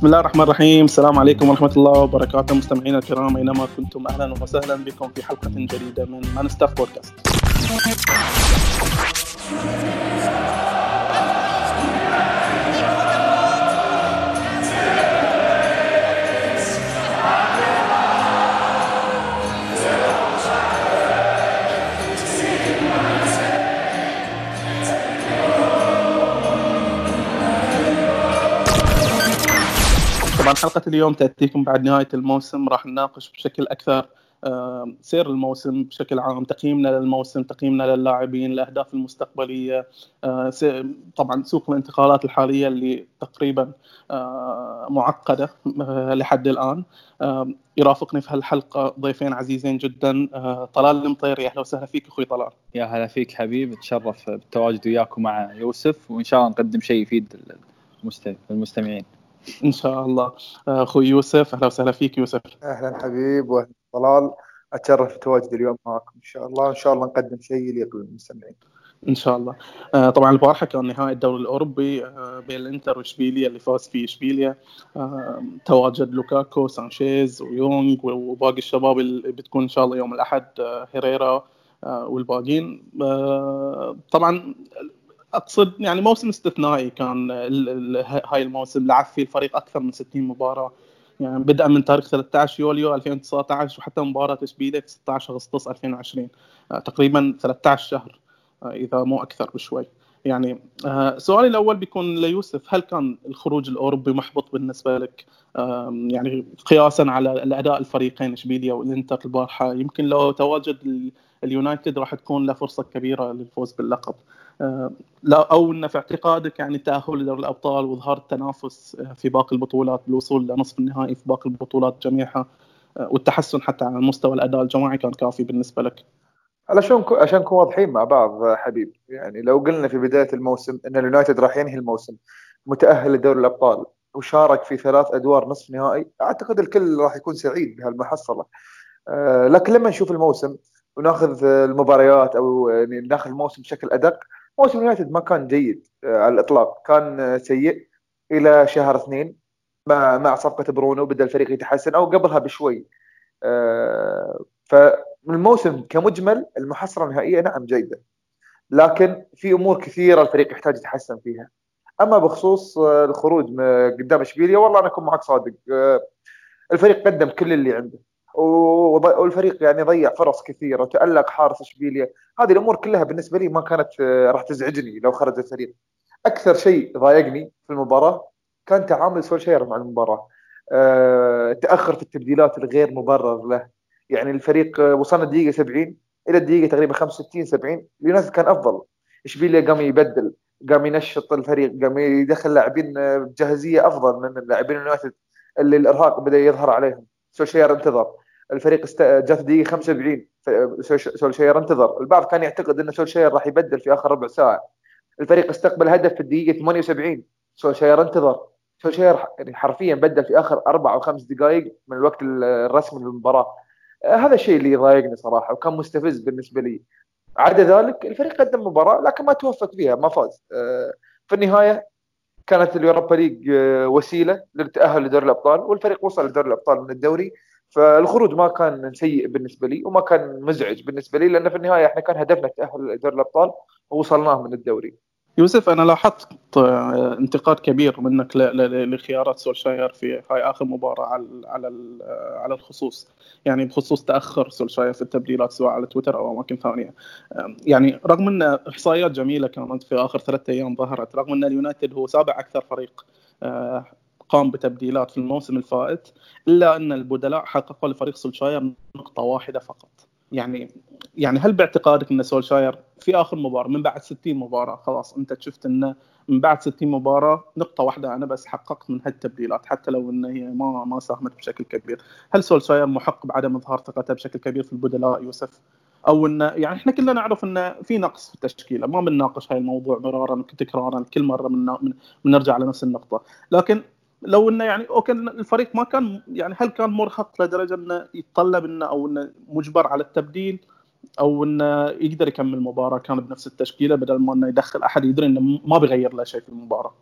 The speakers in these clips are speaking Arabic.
بسم الله الرحمن الرحيم. السلام عليكم ورحمة الله وبركاته. مستمعينا الكرام أينما كنتم أهلا وسهلا بكم في حلقة جديدة من مان ستاف بودكاست طبعا حلقة اليوم تأتيكم بعد نهاية الموسم راح نناقش بشكل أكثر آه، سير الموسم بشكل عام تقييمنا للموسم تقييمنا للاعبين الأهداف المستقبلية آه، طبعا سوق الانتقالات الحالية اللي تقريبا آه، معقدة لحد الآن. يرافقني في هالحلقة ضيفين عزيزين جدا طلال المطيري أهلا وسهلا فيك أخوي طلال. يا هلا فيك حبيب اتشرف بالتواجد وياكم مع يوسف وإن شاء الله نقدم شيء يفيد المستمعين. إن شاء الله. أخوي يوسف أهلا وسهلا فيك يوسف. أهلا حبيب وأهلا طلال. أتشرف بتواجدي اليوم معكم إن شاء الله إن شاء الله نقدم شيء يليق بالمستمعين. إن شاء الله. آه طبعا البارحة كان نهائي الدوري الأوروبي آه بين الإنتر واشبيليا اللي فاز فيه اشبيليا آه تواجد لوكاكو سانشيز ويونغ وباقي الشباب اللي بتكون إن شاء الله يوم الأحد هيريرا والباقيين طبعا أقصد يعني موسم استثنائي كان هاي الموسم. لعب فيه الفريق أكثر من 60 مباراة. يعني بدءا من تاريخ 13 يوليو 2019 وحتى مباراة إشبيلية 16 أغسطس 2020 تقريبا 13 شهر آه، إذا مو أكثر بشوي. يعني آه، سؤالي الأول بيكون ليوسف هل كان الخروج الأوروبي محبط بالنسبة لك؟ يعني قياسا على الأداء الفريقين إشبيليا والإنتر البارحة. يمكن لو تواجد اليونايتد راح تكون له فرصة كبيرة للفوز باللقب. لا أو إن في اعتقادك يعني التاهل لدوري الأبطال واظهار التنافس في باقي البطولات بالوصول لنصف النهائي في باقي البطولات جميعها والتحسن حتى على مستوى الأداء الجماعي كان كافي بالنسبة لك؟ علشان عشان نكون واضحين مع بعض حبيب يعني لو قلنا في بداية الموسم إن اليونايتد راح ينهي الموسم متأهل لدوري الأبطال وشارك في ثلاث أدوار نصف نهائي أعتقد الكل راح يكون سعيد بهالمحصلة آه، لكن لما نشوف الموسم وناخذ المباريات أو يعني ناخذ الموسم بشكل أدق موسم يونايتد ما كان جيد آه، على الإطلاق. كان سيء إلى شهر اثنين مع مع صفقة برونو بدا الفريق يتحسن أو قبلها بشوي. آه، فالموسم كمجمل المحصله النهائية نعم جيدة لكن في أمور كثيرة الفريق يحتاج يتحسن فيها. أما بخصوص آه، الخروج قدام إشبيليا والله أنا أكون معك صادق. الفريق قدم كل اللي عنده. والفريق يعني ضيع فرص كثيرة وتألق حارس اشبيليا هذه الأمور كلها بالنسبة لي ما كانت آه، راح تزعجني لو خرج الفريق. أكثر شيء ضايقني في المباراة كان تعامل سولشير مع المباراة. أه تأخر في التبديلات الغير مبرر له. يعني الفريق آه، وصلنا الدقيقة 70 إلى الدقيقة تقريبا 65 70 اليونايتد كان أفضل. اشبيليا قام يبدل قام ينشط الفريق قام يدخل لاعبين آه، بجاهزيه أفضل من لاعبين اليونايتد اللي الإرهاق بدأ يظهر عليهم. سولشير انتظر الفريق است... جات الدقيقه 75 سولشير انتظر البعض كان يعتقد ان سولشير راح يبدل في آخر ربع ساعة. الفريق استقبل هدف في الدقيقة 78 سولشير انتظر سولشير يعني حرفيا بدل في آخر أربع أو خمس دقائق من الوقت الرسمي للمباراة. آه، هذا الشيء اللي يضايقني صراحة وكان مستفز بالنسبة لي. عدا ذلك الفريق قدم مباراة لكن ما توفق فيها ما فاز. آه، في النهاية كانت اليوروبا ليج آه، وسيلة للتأهل لدوري الأبطال والفريق وصل لدوري الأبطال من الدوري فالخروج ما كان سيء بالنسبة لي وما كان مزعج بالنسبة لي لأن في النهاية إحنا كان هدفنا التأهل لدوري الأبطال ووصلناه من الدوري. يوسف أنا لاحظت آه، انتقاد كبير منك لخيارات سولشاير في هاي آخر مباراة على على آه، على الخصوص. يعني بخصوص تأخر سولشاير في التبديلات سواء على تويتر أو أماكن ثانية. يعني رغم إن إحصائيات جميلة كانت في آخر ثلاثة أيام ظهرت رغم إن اليونايتد هو سابع أكثر فريق آه، قام بتبديلات في الموسم الفائت إلا إن البدلاء حققوا لفريق سولشاير نقطة واحدة فقط. يعني يعني هل باعتقادك إن سولشاير في آخر مباراة من بعد 60 مباراة خلاص أنت شفت إنه من بعد 60 مباراة نقطة واحدة أنا بس حققت من هالتبديلات حتى لو ان هي ما ما ساهمت بشكل كبير. هل سولشاير محق بعدم إظهار ثقته بشكل كبير في البدلاء يوسف؟ أو إنه يعني إحنا كلنا نعرف إنه في نقص في التشكيلة ما بنناقش هاي الموضوع مرارا تكرارا كل مرة بنرجع على نفس النقطة. لكن لو إنه يعني أوكي الفريق ما كان يعني هل كان مرهق لدرجة إنه يتطلب إنه أو إنه مجبر على التبديل أو إنه يقدر يكمل المباراه كان بنفس التشكيلة بدل ما إنه يدخل أحد يدري إنه ما بيغير له شيء في المباراة.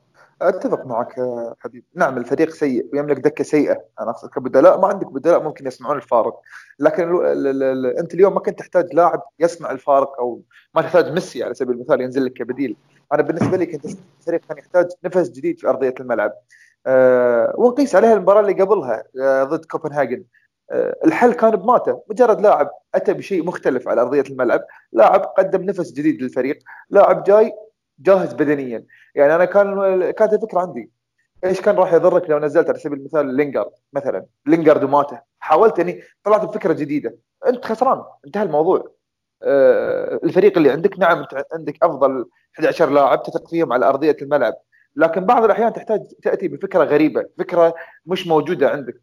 أتفق معك حبيب. نعم الفريق سيء ويملك دكة سيئة. أنا أقصد كبدلاء ما عندك بدلاء ممكن يصنعون الفارق. لكن ال ال ال أنت اليوم ما كنت تحتاج لاعب يصنع الفارق أو ما تحتاج ميسي على سبيل المثال ينزل لك كبديل. أنا بالنسبة لي كنت الفريق كان يحتاج نفس جديد في أرضية الملعب. أه ونقيس عليها المباراة اللي قبلها أه ضد كوبنهاجن. أه الحل كان بماته. مجرد لاعب أتى بشيء مختلف على أرضية الملعب. لاعب قدم نفس جديد للفريق. لاعب جاي جاهز بدنيا. يعني أنا كان كانت الفكرة عندي. إيش كان راح يضرك لو نزلت على سبيل المثال لينجارد مثلا؟ لينجارد وماته. حاولت إني طلعت بفكرة جديدة. أنت خسران. انتهى الموضوع. آه الفريق اللي عندك نعم أنت عندك أفضل 11 لاعب تثق فيهم على أرضية الملعب. لكن بعض الأحيان تحتاج تأتي بفكرة غريبة فكرة مش موجودة عندك.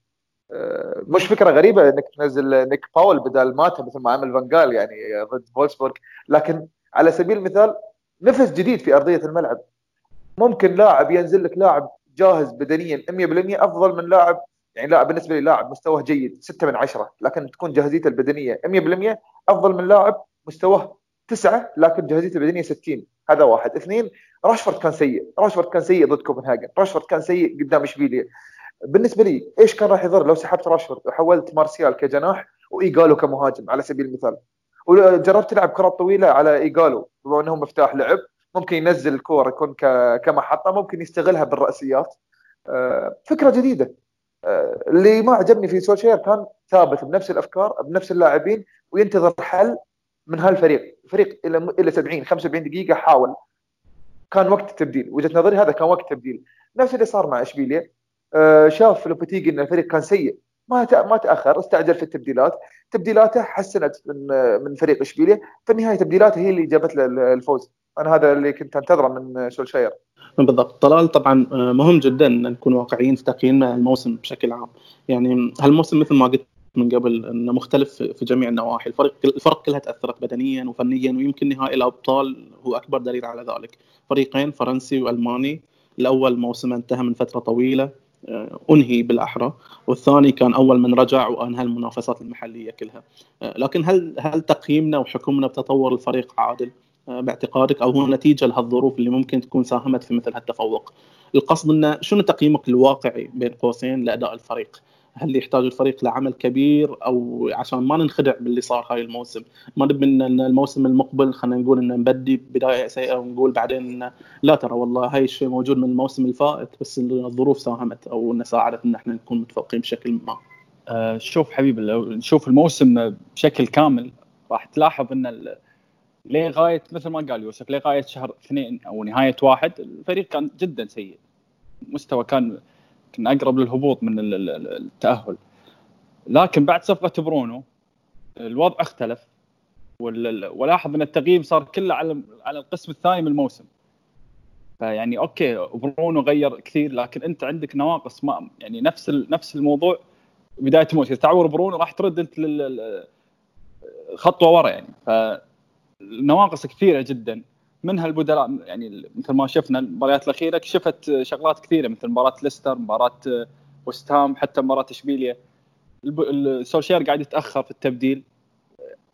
آه مش فكرة غريبة إنك تنزل نيك باول بدل ماتا مثل ما عمل فانجال يعني ضد فولسبورغ. لكن على سبيل المثال نفس جديد في أرضية الملعب. ممكن لاعب ينزل لك لاعب جاهز بدنيا 100% أفضل من لاعب يعني لاعب بالنسبة لي لاعب مستواه جيد 6 من 10 لكن تكون جاهزيته البدنية 100% أفضل من لاعب مستواه 9 لكن جاهزيته البدنية 60 هذا واحد. اثنين راشفورد كان سيء. راشفورد كان سيء ضد كوبنهاجن. راشفورد كان سيء قدام اشبيليا بالنسبة لي إيش كان راح يضر لو سحبت راشفورد؟ وحولت مارسيال كجناح وايجالو كمهاجم على سبيل المثال. وجربت تلعب كرات طويلة على ايجالو بما انه مفتاح لعب. ممكن ينزل الكوره يكون كمحطة ممكن يستغلها بالرأسيات. فكرة جديدة. اللي ما عجبني في سولشير كان ثابت بنفس الأفكار بنفس اللاعبين وينتظر حل من هالفريق. فريق إلى إلى 70 75 دقيقة حاول كان وقت التبديل. وجهة نظري هذا كان وقت تبديل نفس اللي صار مع اشبيليا شاف لوبيتيجي إن الفريق كان سيء. ما ما تأخر استعجل في التبديلات. تبديلاته حسنت من من فريق اشبيليا في النهاية تبديلاته هي اللي جابت له الفوز. أنا هذا اللي كنت أنتظره من سولشاير. بالضبط. طلال طبعا مهم جدا إن نكون واقعيين في تقييم الموسم بشكل عام. يعني هالموسم مثل ما قلت من قبل إنه مختلف في جميع النواحي. الفرق الفرق كلها تأثرت بدنيا وفنيا ويمكن نهائي الأبطال هو أكبر دليل على ذلك. فريقين فرنسي وألماني الأول موسم انتهى من فترة طويلة أنهي بالأحرى والثاني كان أول من رجع وأنهى المنافسات المحلية كلها. لكن هل هل تقييمنا وحكمنا بتطور الفريق عادل؟ باعتقادك أو هو نتيجة لهالظروف اللي ممكن تكون ساهمت في مثل هالتفوق؟ القصد إنه شنو تقييمك الواقعي بين قوسين لأداء الفريق؟ هل يحتاج الفريق لعمل كبير أو عشان ما ننخدع باللي صار هاي الموسم. ما نبي إن الموسم المقبل خلينا نقول إن نبدي بداية سيئة ونقول بعدين لا ترى والله هاي الشيء موجود من الموسم الفائت بس الظروف ساهمت أو إن ساعدت إن إحنا نكون متفوقين بشكل ما. أه شوف حبيبي لو نشوف الموسم بشكل كامل راح تلاحظ إن لغاية مثل ما قال يوسف لغاية شهر اثنين أو نهاية واحد الفريق كان جدا سيء. مستوى كان كان أقرب للهبوط من التأهل. لكن بعد صفقة برونو الوضع اختلف ولاحظ إن التقييم صار كله على على القسم الثاني من الموسم. فيعني okay برونو غير كثير لكن أنت عندك نواقص ما يعني نفس نفس الموضوع بداية الموسم. إذا تعور برونو راح ترد أنت خطوة ورا يعني. فالنواقص كثيرة جدا. منها البدلاء يعني مثل ما شفنا المباريات الأخيرة كشفت شغلات كثيرة مثل مباراة ليستر مباراة وست هام حتى مباراة اشبيليا سولشير قاعد يتأخر في التبديل.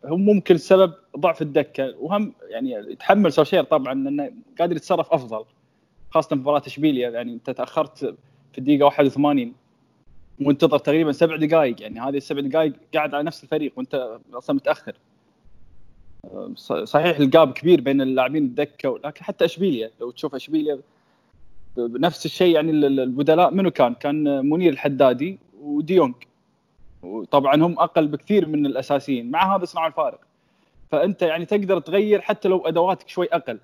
هم ممكن السبب ضعف الدكة. وهم يعني يتحمل سولشير طبعا انه قادر يتصرف أفضل خاصة في مباراة اشبيليا يعني أنت تأخرت في الدقيقة 81 وانتظر تقريبا سبع دقائق يعني هذه السبع دقائق قاعد على نفس الفريق وأنت أصلا متأخر. صحيح الجاب كبير بين اللاعبين الدكة لكن حتى اشبيليا لو تشوف اشبيليا نفس الشيء يعني البدلاء منو كان؟ كان منير الحدادي وديونج. وطبعا هم أقل بكثير من الأساسيين مع هذا صنعوا الفارق. فأنت يعني تقدر تغير حتى لو أدواتك شوي أقل.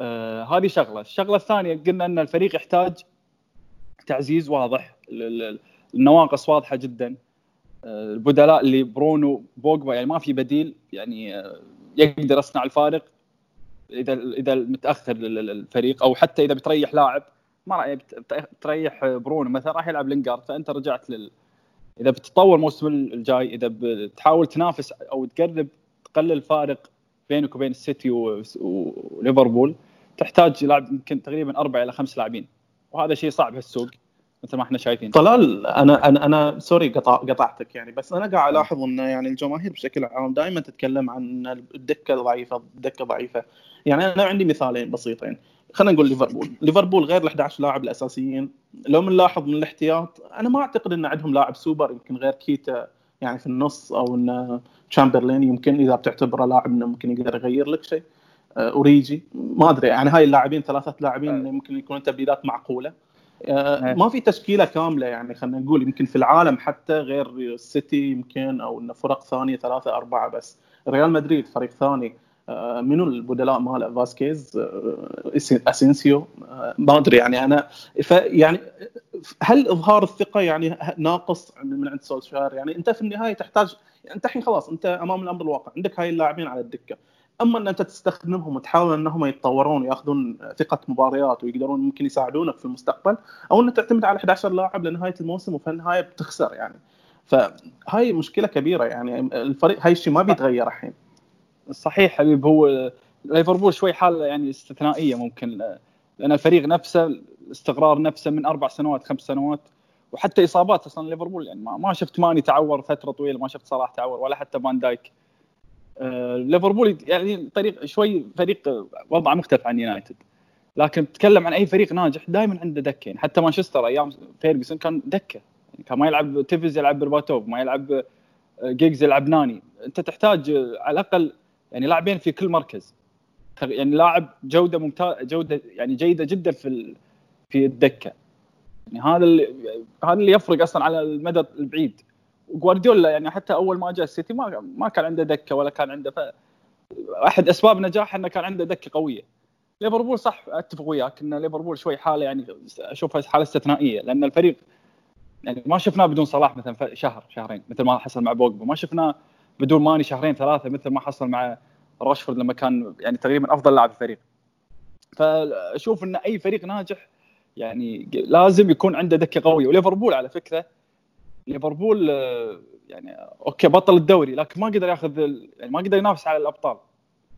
آه هذه شغلة. الشغلة الثانية قلنا إن الفريق يحتاج تعزيز واضح النواقص واضحة جدا. البدلاء اللي برونو بوجبا يعني ما في بديل يعني يقدر يصنع الفارق إذا إذا متأخر للفريق أو حتى إذا بتريح لاعب. ما راح تريح برونو؟ مثلا راح يلعب لينجارد فأنت رجعت لل إذا بتطور الموسم الجاي إذا بتحاول تنافس أو تقرب تقلل الفارق بينك وبين السيتي وليفربول تحتاج لاعب يمكن تقريبا أربع إلى خمس لاعبين وهذا شيء صعب هالسوق. مثل ما إحنا شايفين. طلال أنا أنا أنا sorry قطع قطعتك يعني بس أنا قاعد ألاحظ إن يعني الجماهير بشكل عام دائما تتكلم عن الدكة ضعيفه الدكة ضعيفة. يعني أنا عندي مثالين بسيطين. خلينا نقول ليفربول. ليفربول غير ال 11 لاعب الأساسيين. لو بنلاحظ من الاحتياط أنا ما أعتقد إن عندهم لاعب سوبر يمكن غير كيتا يعني في النص أو إن تشامبرلين يمكن إذا بتعتبره لاعب إنه ممكن يقدر يغير لك شيء. أوريجي ما أدري يعني هاي اللاعبين ثلاثة لاعبين ممكن يكونوا تبديلات معقولة. ما في تشكيلة كاملة يعني خلينا نقول يمكن في العالم حتى غير السيتي يمكن أو انه فرق ثانية ثلاثة أربعة بس. ريال مدريد فريق ثاني. آه، منو البدلاء ماله؟ فاسكيز آه، أسينسيو. ما أدري يعني أنا يعني هل إظهار الثقة يعني ناقص من عند سولشار؟ يعني أنت في النهاية تحتاج يعني أنت الحين خلاص أنت أمام الأمر الواقع عندك هاي اللاعبين على الدكة. أما أن أنت تستخدمهم وتحاول أنهم يتطورون ويأخذون ثقة مباريات ويقدرون ممكن يساعدونك في المستقبل أو أن تعتمد على 11 لاعب لنهاية الموسم وفي النهايه بتخسر يعني. فهاي مشكلة كبيرة يعني الفريق هاي الشيء ما بيتغير الحين. صحيح حبيب هو ليفربول شوي حاله يعني استثنائية ممكن لأن الفريق نفسه الاستقرار نفسه من أربع سنوات خمس سنوات وحتى إصابات أصلا ليفربول يعني ما شفت ماني تعور فترة طويلة ما شفت صلاح تعور ولا حتى فان دايك. ليفربول يعني طريق شوي فريق وضعه مختلف عن يونايتد. لكن تتكلم عن أي فريق ناجح دائما عنده دكه يعني حتى مانشستر أيام فيرجسون كان دكة. يعني كان ما يلعب تيفز يلعب برباتوف ما يلعب آه، جيجز يلعب ناني. أنت تحتاج آه، على الأقل يعني لاعبين في كل مركز. يعني لاعب جودة ممتاز جودة يعني جيدة جدا في في الدكة. يعني هذا اللي هذا اللي يفرق أصلا على المدى البعيد. جوارديولا يعني حتى أول ما جاء السيتي ما ما كان عنده دكة ولا كان عنده ف... أحد أسباب نجاحه إنه كان عنده دكة قوية. ليفربول صح أتفق وياك إن ليفربول شوي حالة يعني أشوفها حالة استثنائية لأن الفريق يعني ما شفناه بدون صلاح مثلا شهر شهرين مثل ما حصل مع بوجبا. ما شفناه بدون ماني شهرين ثلاثة مثل ما حصل مع راشفورد لما كان يعني تقريبا أفضل لاعب في الفريق. فأشوف إن أي فريق ناجح يعني لازم يكون عنده دكة قوية. وليفربول على فكرة ليفربول آه، يعني okay بطل الدوري لكن ما قدر ياخذ يعني ما قدر ينافس على الأبطال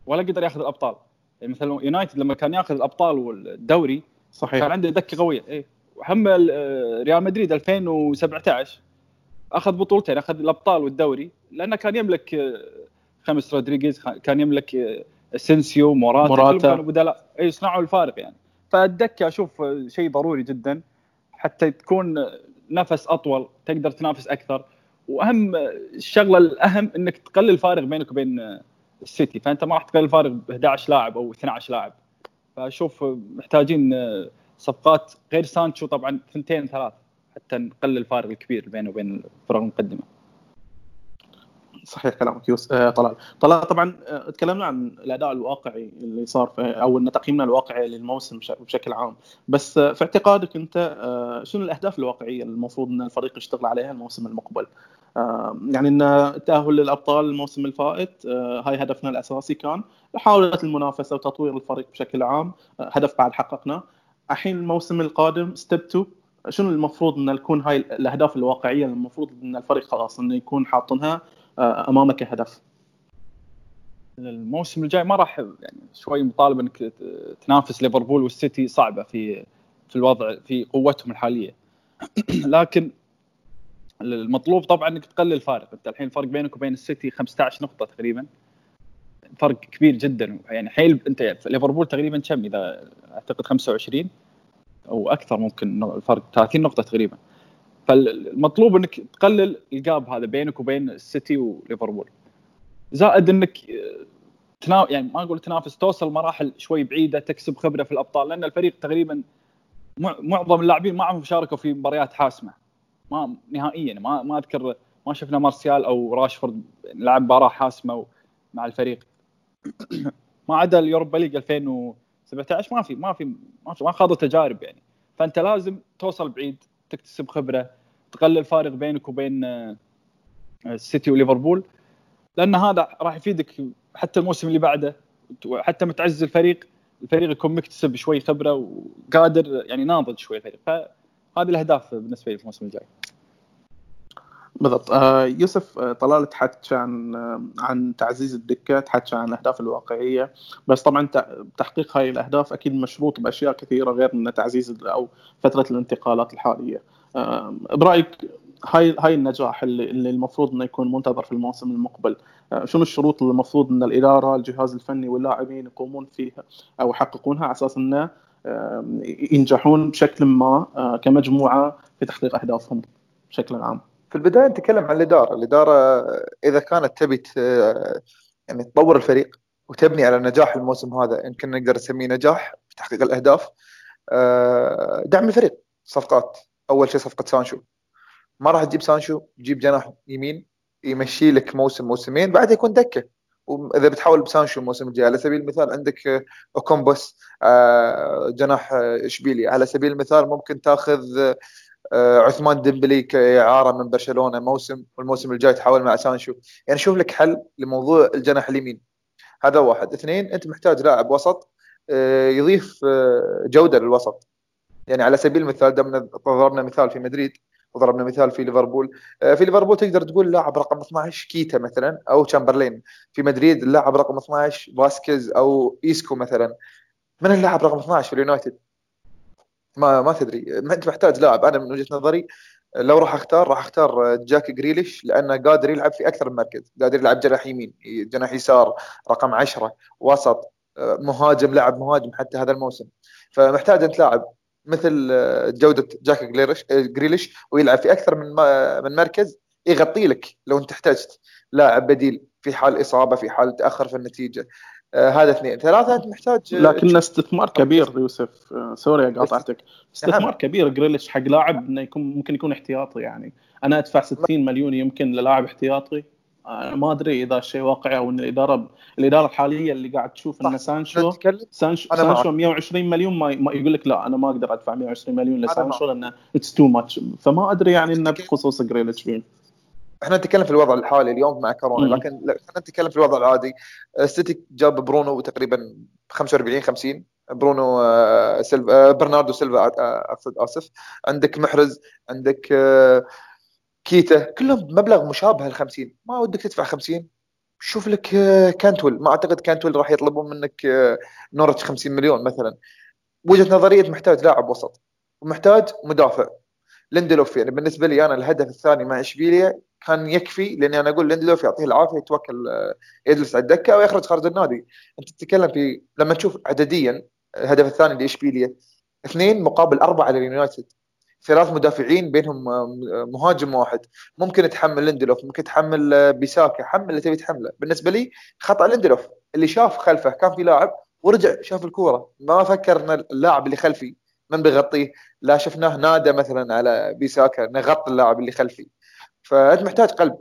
ولا قدر ياخذ الأبطال. يعني مثلا يونايتد لما كان ياخذ الأبطال والدوري صحيح. كان عنده دكة قوية. اي وهم آه، ريال مدريد 2017 أخذ بطولتين أخذ الأبطال والدوري لأنه كان يملك آه، خاميس رودريغيز كان يملك أسينسيو موراتا موراتا. كانوا بدلاء. اي يصنعوا الفارق يعني. فالدكة أشوف شيء ضروري جدا حتى تكون نفس أطول تقدر تنافس أكثر. وأهم الشغله الأهم إنك تقلل الفارق بينك وبين السيتي. فأنت ما راح تقلل الفارق ب 11 لاعب أو 12 لاعب. فأشوف محتاجين صفقات غير سانشو طبعا ثنتين ثلاث حتى نقلل الفارق الكبير بينه وبين الفرق المقدمة. صحيح كلامك يوس آه طلال. طلال طبعا آه تكلمنا عن الأداء الواقعي اللي صار أو إن تقييمنا الواقعي للموسم بشكل عام. بس آه في اعتقادك أنت آه شنو الأهداف الواقعية اللي المفروض إن الفريق يشتغل عليها الموسم المقبل؟ آه يعني إن التاهل للأبطال الموسم الفائت آه هاي هدفنا الأساسي كان محاولة المنافسة وتطوير الفريق بشكل عام آه هدف بعد حققناه. الحين الموسم القادم step 2 شنو المفروض إن تكون هاي الأهداف الواقعية المفروض إن الفريق خلاص إنه يكون حاطنها؟ أمامك هدف. الموسم الجاي ما راح يعني شوي مطالب إنك تنافس ليفربول والسيتي صعبة في في الوضع في قوتهم الحالية. لكن المطلوب طبعا إنك تقلل الفارق. أنت الحين الفرق بينك وبين السيتي 15 نقطة تقريبا. فرق كبير جدا. يعني حيل أنت ليفربول تقريبا كم إذا أعتقد 25 أو أكثر ممكن الفرق 30 نقطة تقريبا. فالمطلوب إنك تقلل الجاب هذا بينك وبين السيتي وليفربول. زائد إنك تنا... يعني ما أقول تنافس توصل مراحل شوي بعيدة تكسب خبرة في الأبطال لأن الفريق تقريبا معظم اللاعبين ما عم شاركوا في مباريات حاسمة. ما نهائيا ما ما أذكر ما شفنا مارسيال أو راشفورد لعب مباراة حاسمة مع الفريق. ما عدا اليوروبا ليج 2017 ما في ما في ما, في ما خاضوا تجارب يعني. فأنت لازم توصل بعيد. تكتسب خبرة تقلل الفارق بينك وبين آه، السيتي وليفربول. لأن هذا راح يفيدك حتى الموسم اللي بعده لما تعزز الفريق. الفريق يكون مكتسب شوي خبرة وقادر يعني ناضج شوي الفريق. فهذه الأهداف بالنسبة لي في الموسم الجاي. بالضبط. آه يوسف آه طلال تحكى عن آه عن تعزيز الدكة تحكى عن الأهداف الواقعية. بس طبعا تحقيق هاي الأهداف أكيد مشروط بأشياء كثيرة غير من تعزيز أو فترة الانتقالات الحالية. برأيك هاي هاي النجاح اللي, اللي المفروض إنه يكون منتظر في الموسم المقبل شنو الشروط اللي المفروض إن الإدارة الجهاز الفني واللاعبين يقومون فيها أو يحققونها على أساس إنه ينجحون بشكل ما كمجموعة في تحقيق أهدافهم بشكل عام. في البداية نتكلم عن الإدارة، الإدارة إذا كانت تبي يعني تطور الفريق وتبني على نجاح الموسم هذا يمكن نقدر نسميه نجاح في تحقيق الأهداف آه، دعم الفريق. صفقات. أول شيء صفقة سانشو. ما راح تجيب سانشو تجيب جناح يمين يمشي لك موسم موسمين بعد يكون دكة. وإذا بتحاول بسانشو الموسم الجاي على سبيل المثال عندك آه، أوكامبوس آه، جناح إشبيليا. على سبيل المثال ممكن تاخذ عثمان ديمبلي كإعارة من برشلونة موسم والموسم الجاي تحاول مع سانشو. يعني شوف لك حل لموضوع الجناح اليمين. هذا واحد. اثنين أنت محتاج لاعب وسط يضيف جودة للوسط. يعني على سبيل المثال دامنا ضربنا مثال في مدريد وضربنا مثال في ليفربول. آه، في ليفربول تقدر تقول لاعب رقم 12 كيتا مثلا أو تشامبرلين. في مدريد اللاعب رقم 12 فاسكيز أو إيسكو مثلا. من اللاعب رقم 12 في اليونايتد؟ ما ما تدري. أنت محتاج لاعب. أنا من وجهة نظري لو راح أختار راح أختار جاك جريليش لأنه قادر يلعب في أكثر من مركز. قادر يلعب جناح يمين جناح يسار رقم 10 وسط مهاجم لاعب مهاجم حتى هذا الموسم. فمحتاج أنت لاعب مثل جودة جاك جريليش آه، ويلعب في أكثر من من مركز يغطي لك لو أنت احتجت. لاعب بديل في حال إصابة في حال تأخر في النتيجة. هذا اثنين. ثلاثة انت محتاج لكن استثمار كبير يوسف. آه sorry قاطعتك. استثمار. كبير جريليش حق لاعب إنه يكون ممكن يكون احتياطي يعني. أنا أدفع 60 مليون يمكن للاعب احتياطي. أنا ما أدري إذا الشيء واقعي أو إن الاداره الإدارة الحالية اللي قاعد تشوف إن سانشو سانشو, سانشو 120 مليون ما, ما يقول لك لا أنا ما أقدر أدفع 120 مليون لسانشو لأنه it's too much فما أدري يعني انه بخصوص جريليتش فين إحنا نتكلم في الوضع الحالي اليوم مع كورونا لكن إحنا نتكلم في الوضع العادي. السيتي جاب برونو تقريبا 45 50 برونو آه، سيلفا آه، برناردو سيلفا آه، أقصد آسف. عندك محرز عندك كيتا كلهم بمبلغ مشابه ال 50 ما ودك تدفع 50 شوف لك آه، كانتويل ما أعتقد كانتويل راح يطلبون منك آه، نورويتش 50 مليون مثلا. وجهة نظري انت محتاج لاعب وسط. ومحتاج مدافع. ليندلوف يعني بالنسبة لي أنا الهدف الثاني مع إشبيليا كان يكفي لأني أنا أقول ليندلوف يعطيه العافية يتوكل آه، يجلس على الدكة أو يخرج خارج النادي. أنت تتكلم في لما تشوف عدديا الهدف الثاني لاشبيليا اثنين مقابل أربعة لليونايتد. ثلاث مدافعين بينهم مهاجم واحد. ممكن تحمل ليندلوف ممكن تحمل بيساكا حمل اللي تبي تحمله. بالنسبة لي خطأ ليندلوف. اللي شاف خلفه كان في لاعب ورجع شاف الكورة. ما فكر إن اللاعب اللي خلفي من بيغطيه. لا شفناه نادى مثلا على بيساكا نغطي اللاعب اللي خلفي. فأنت محتاج قلب.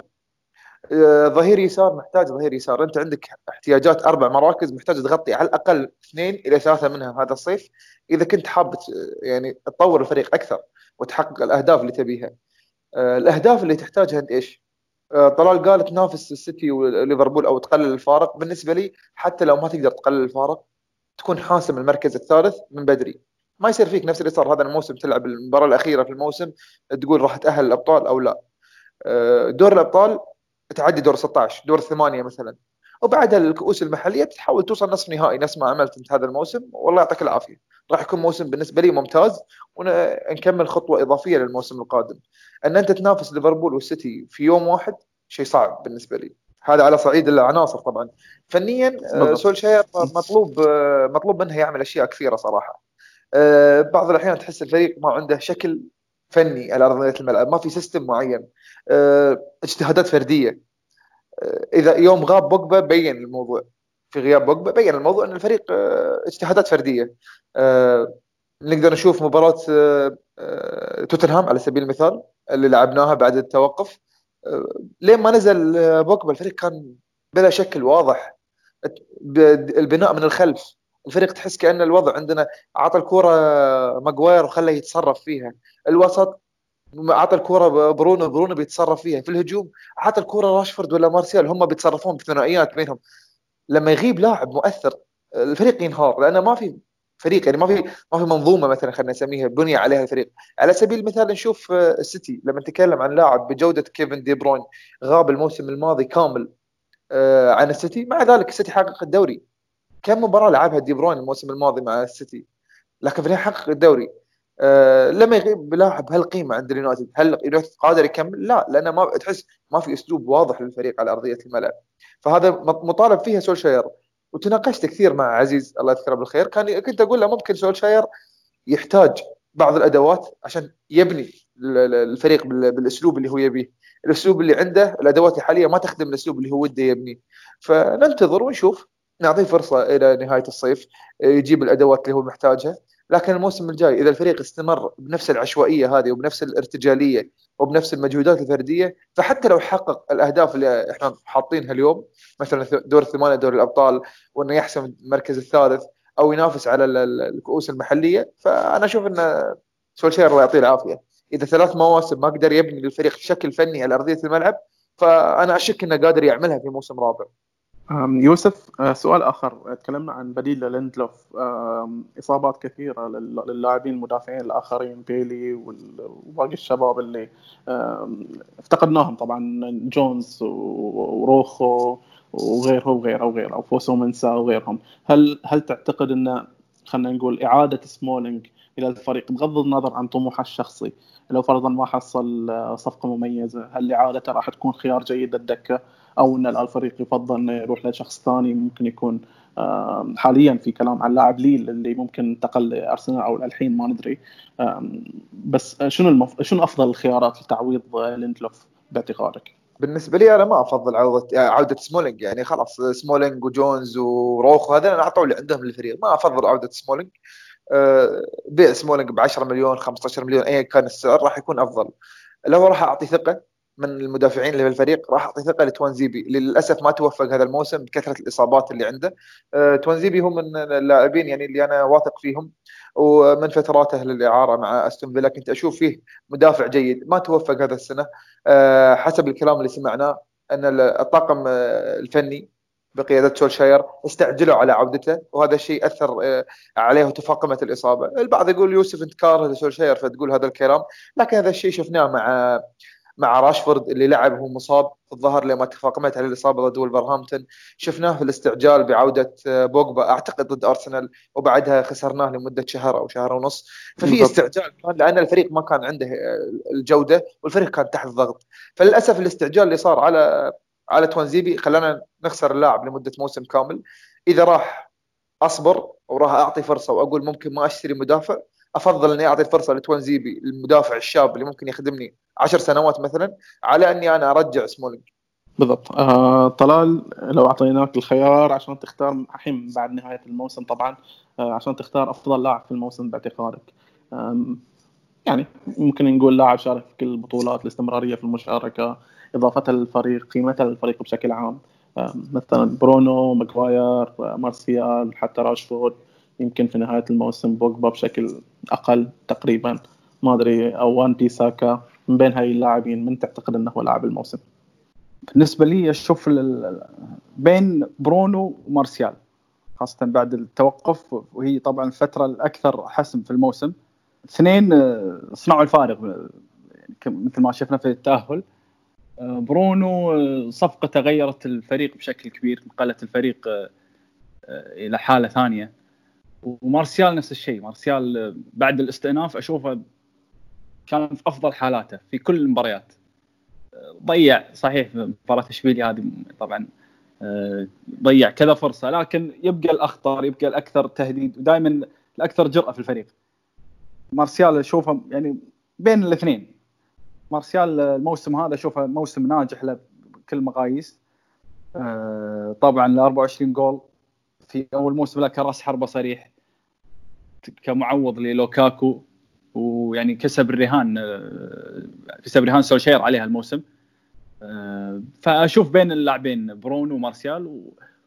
آه، ظهير يسار محتاج ظهير يسار. أنت عندك احتياجات أربع مراكز محتاج تغطي على الأقل اثنين إلى ثلاثة منها هذا الصيف. إذا كنت حاب يعني تطور الفريق أكثر وتحقق الأهداف اللي تبيها. آه، الأهداف اللي تحتاجها أنت إيش؟ آه، طلال قال تنافس السيتي وليفربول أو تقلل الفارق. بالنسبة لي حتى لو ما تقدر تقلل الفارق تكون حاسم المركز الثالث من بدري. ما يصير فيك نفس اللي صار هذا الموسم تلعب المباراة الأخيرة في الموسم تقول راح تأهل الأبطال أو لا. دور الابطال تعدي دور 16 دور الثمانيه مثلا. وبعدها الكؤوس المحلية تحاول توصل نصف نهائي نفس ما عملت انت هذا الموسم. والله يعطيك العافية. راح يكون موسم بالنسبة لي ممتاز ونكمل خطوة إضافية للموسم القادم. إن أنت تنافس ليفربول والسيتي في يوم واحد شيء صعب بالنسبة لي. هذا على صعيد العناصر طبعا. فنيا آه، سولشاير مطلوب آه، مطلوب منه يعمل أشياء كثيرة صراحة. آه، بعض الأحيان تحس الفريق ما عنده شكل فني على أرضية الملعب ما في سيستم معين. اجتهادات فردية. إذا يوم غاب بوجبا بين الموضوع. في غياب بوجبا بين الموضوع إن الفريق اجتهادات فردية. آه، نقدر نشوف مباراة آه، آه، توتنهام على سبيل المثال اللي لعبناها بعد التوقف. لين ما نزل بوجبا الفريق كان بلا شكل واضح. البناء من الخلف. الفريق تحس كأن الوضع عندنا اعطى الكوره ماجواير وخليه يتصرف فيها. الوسط اعطى الكورة برونو برونو بيتصرف فيها. في الهجوم اعطى الكورة راشفورد ولا مارسيال هم بيتصرفون بثنائيات بينهم. لما يغيب لاعب مؤثر الفريق ينهار لأنه ما في فريق يعني ما في ما في منظومة مثلا خلينا نسميها بني عليها الفريق. على سبيل المثال نشوف آه، السيتي لما نتكلم عن لاعب بجودة كيفن دي بروين غاب الموسم الماضي كامل آه، عن السيتي مع ذلك السيتي حقق الدوري. كم مباراة لعبها دي بروين الموسم الماضي مع السيتي؟ لكن في حقق الدوري. آه لما يغيب لاعب هالقيمة عند اليونايتد هل اليونايتد قادر يكمل؟ لا لأنه ما تحس ما في أسلوب واضح للفريق على أرضية الملعب. فهذا مطالب فيها سولشاير. وتناقشت كثير مع عزيز الله يذكره بالخير. كان كنت أقول له ممكن سولشاير يحتاج بعض الأدوات عشان يبني الفريق بالأسلوب اللي هو يبيه. الأسلوب اللي عنده الأدوات الحالية ما تخدم الأسلوب اللي هو وده يبنيه فننتظر ونشوف. نعطيه فرصة إلى نهاية الصيف يجيب الأدوات اللي هو محتاجها. لكن الموسم الجاي إذا الفريق استمر بنفس العشوائية هذه وبنفس الارتجالية وبنفس المجهودات الفردية فحتى لو حقق الأهداف اللي إحنا حاطينها اليوم مثلا دور الثمانية دور الأبطال وإنه يحسم المركز الثالث أو ينافس على الكؤوس المحلية فأنا أشوف إن سولشاير الله يعطيه العافية. إذا ثلاث مواسم ما قدر يبني للفريق شكل فني على أرضية الملعب فأنا أشك إنه قادر يعملها في موسم رابع. يوسف آه، سؤال آخر. تكلمنا عن بديل لليندلوف إصابات كثيرة للاعبين المدافعين الآخرين بيلي وباقي الشباب اللي افتقدناهم طبعا جونز وروخو وغيره وغيره وغيره وفوسو منسا وغيرهم. هل هل تعتقد إن خلينا نقول إعادة سمولينج إلى الفريق بغض النظر عن طموحه الشخصي؟ لو فرضا ما حصل آه، صفقة مميزة هل إعادته راح تكون خيار جيد للدكة؟ أو إن الفريق يفضل إنه يروح لشخص ثاني ممكن يكون حاليا في كلام عن لاعب ليل اللي ممكن انتقل لأرسنال أو الحين ما ندري. بس شنو المف... شنو أفضل الخيارات لتعويض ليندلوف باعتقادك؟ بالنسبة لي أنا ما أفضل عوده عودة سمولينج يعني خلاص سمولينج وجونز وروخو هذول أعطوا اللي عندهم للفريق. ما أفضل عودة سمولينج. أه بيع سمولينج ب 10 مليون 15 مليون ايا كان السعر راح يكون أفضل. لو راح أعطي ثقة من المدافعين اللي في الفريق راح أعطي ثقة لتوانزيبي. للأسف ما توفق هذا الموسم بكثرة الإصابات اللي عنده. أه توانزيبي هو من اللاعبين يعني اللي أنا واثق فيهم ومن فتراته للإعارة مع أستون فيلا. كنت أشوف فيه مدافع جيد. ما توفق هذا السنة. أه حسب الكلام اللي سمعناه أن الطاقم الفني بقيادة سولشاير استعجلوا على عودته وهذا الشيء أثر عليه وتفاقمت الإصابة، البعض يقول يوسف أنت كاره لسولشاير فتقول هذا الكلام، لكن هذا الشيء شفناه مع مع راشفورد اللي لعب وهو مصاب في الظهر لما تفاقمت عليه الإصابة ضد ولفرهامبتون. شفناه في الاستعجال بعودة آه، بوجبا أعتقد ضد أرسنال وبعدها خسرناه لمدة شهر أو شهر ونص. ففي استعجال لأن الفريق ما كان عنده آه، الجودة والفريق كان تحت ضغط. فللأسف الاستعجال اللي صار على على توانزيبي خلانا نخسر اللاعب لمدة موسم كامل. إذا راح أصبر وراح أعطي فرصة وأقول ممكن ما أشتري مدافع أفضل إني أعطي الفرصه لتوانزيبي المدافع الشاب اللي ممكن يخدمني عشر سنوات مثلا على أني أنا أرجع سمولينج. بالضبط. آه طلال لو اعطيناك الخيار عشان تختار الحين بعد نهاية الموسم طبعا آه عشان تختار أفضل لاعب في الموسم باعتقادك. يعني ممكن نقول لاعب شارك في كل البطولات الاستمرارية في المشاركة اضافتها للفريق قيمتها للفريق بشكل عام. مثلا برونو ماجواير مارسيال حتى راشفورد. يمكن في نهاية الموسم بوجبا بشكل أقل تقريبا. ما أدري أو وان بيساكا من بين هاي اللاعبين من تعتقد إنه هو لاعب الموسم؟ بالنسبة لي أشوف بين برونو ومارسيال خاصة بعد التوقف وهي طبعا الفترة الأكثر حسم في الموسم. اثنين آه، صنعوا الفارق يعني مثل ما شفنا في التأهل. آه، برونو آه، صفقته غيرت الفريق بشكل كبير نقلت الفريق إلى حالة ثانية. ومارسيال نفس الشيء مارسيال بعد الاستئناف أشوفه كان في أفضل حالاته في كل المباريات. ضيع صحيح مباراة اشبيليا هذه طبعا ضيع كذا فرصة لكن يبقى الأخطر يبقى الأكثر تهديد ودائما الأكثر جرأة في الفريق. مارسيال أشوفه يعني بين الاثنين. مارسيال الموسم هذا أشوفه موسم ناجح له بكل المقاييس طبعا ال 24 جول في أول موسم له كراس حربه صريح كمعوض للوكاكو. ويعني كسب الرهان آه، كسب رهان سولشير عليها الموسم. آه، فأشوف بين اللاعبين برونو ومارسيال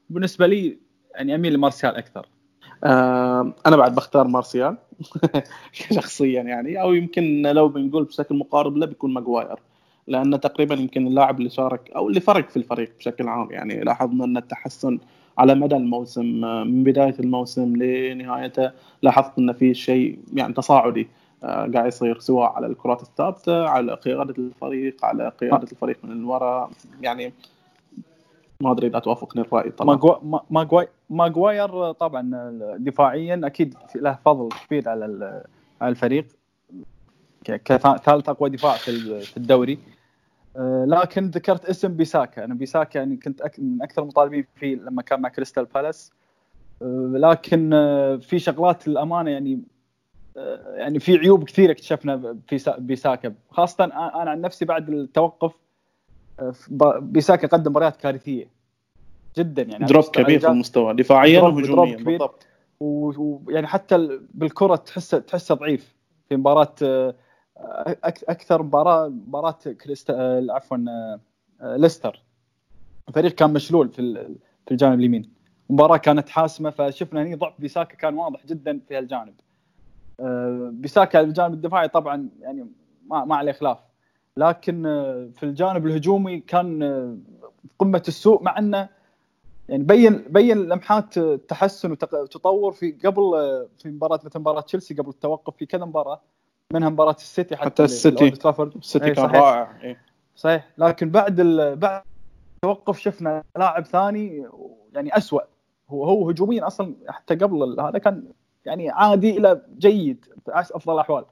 وبالنسبة لي يعني أميل لمارسيال أكثر. آه، أنا بعد بختار مارسيال شخصيا يعني أو يمكن لو بنقول بشكل مقارب له بيكون ماجواير لأن تقريبا يمكن اللاعب اللي شارك أو اللي فرق في الفريق بشكل عام يعني لاحظنا أن التحسن على مدى الموسم من بداية الموسم لنهايته لاحظت أن في شيء يعني تصاعدي. قاعد يصير سواء على الكرات الثابتة على قيادة الفريق على قيادة الفريق من الوراء يعني ما أدري إذا توافقني الرأي طبعا. ماجواير طبعا دفاعيا أكيد له فضل كبير على على الفريق. كثالث أقوى دفاع في الدوري. آه، لكن ذكرت اسم بيساكا. أنا بيساكا يعني كنت. من أكثر المطالبين فيه لما كان مع كريستال بالاس. آه، لكن آه، في شغلات للامانه يعني يعني في عيوب كثيرة اكتشفنا في بيساكا. خاصة أنا عن نفسي بعد التوقف بيساكا قدم مباريات كارثية جدا. يعني دروب كبير في المستوى دفاعيا وهجوميا بالضبط. ويعني حتى بالكرة تحسه تحسه ضعيف. في مباراة أكثر مباراة مباراة كريستا عفوا ليستر. الفريق كان مشلول في في الجانب اليمين. المباراه كانت حاسمة فشفنا هني ضعف بيساكا كان واضح جدا في هالجانب. بيساكا الجانب الدفاعي طبعا يعني ما ما عليه خلاف. لكن في الجانب الهجومي كان قمة السوء مع إنه يعني بين بين لمحات تحسن وتطور في قبل في مباراه مثل مباراة تشيلسي قبل التوقف في كذا مباراة منها مباراة السيتي حتى, حتى السيتي. السيتي كان رائع إيه. صحيح. لكن بعد ال... بعد التوقف شفنا لاعب ثاني يعني اسوء هو هو هجوميا أصلا حتى قبل هذا كان يعني عادي إلى جيد في أفضل الأحوال.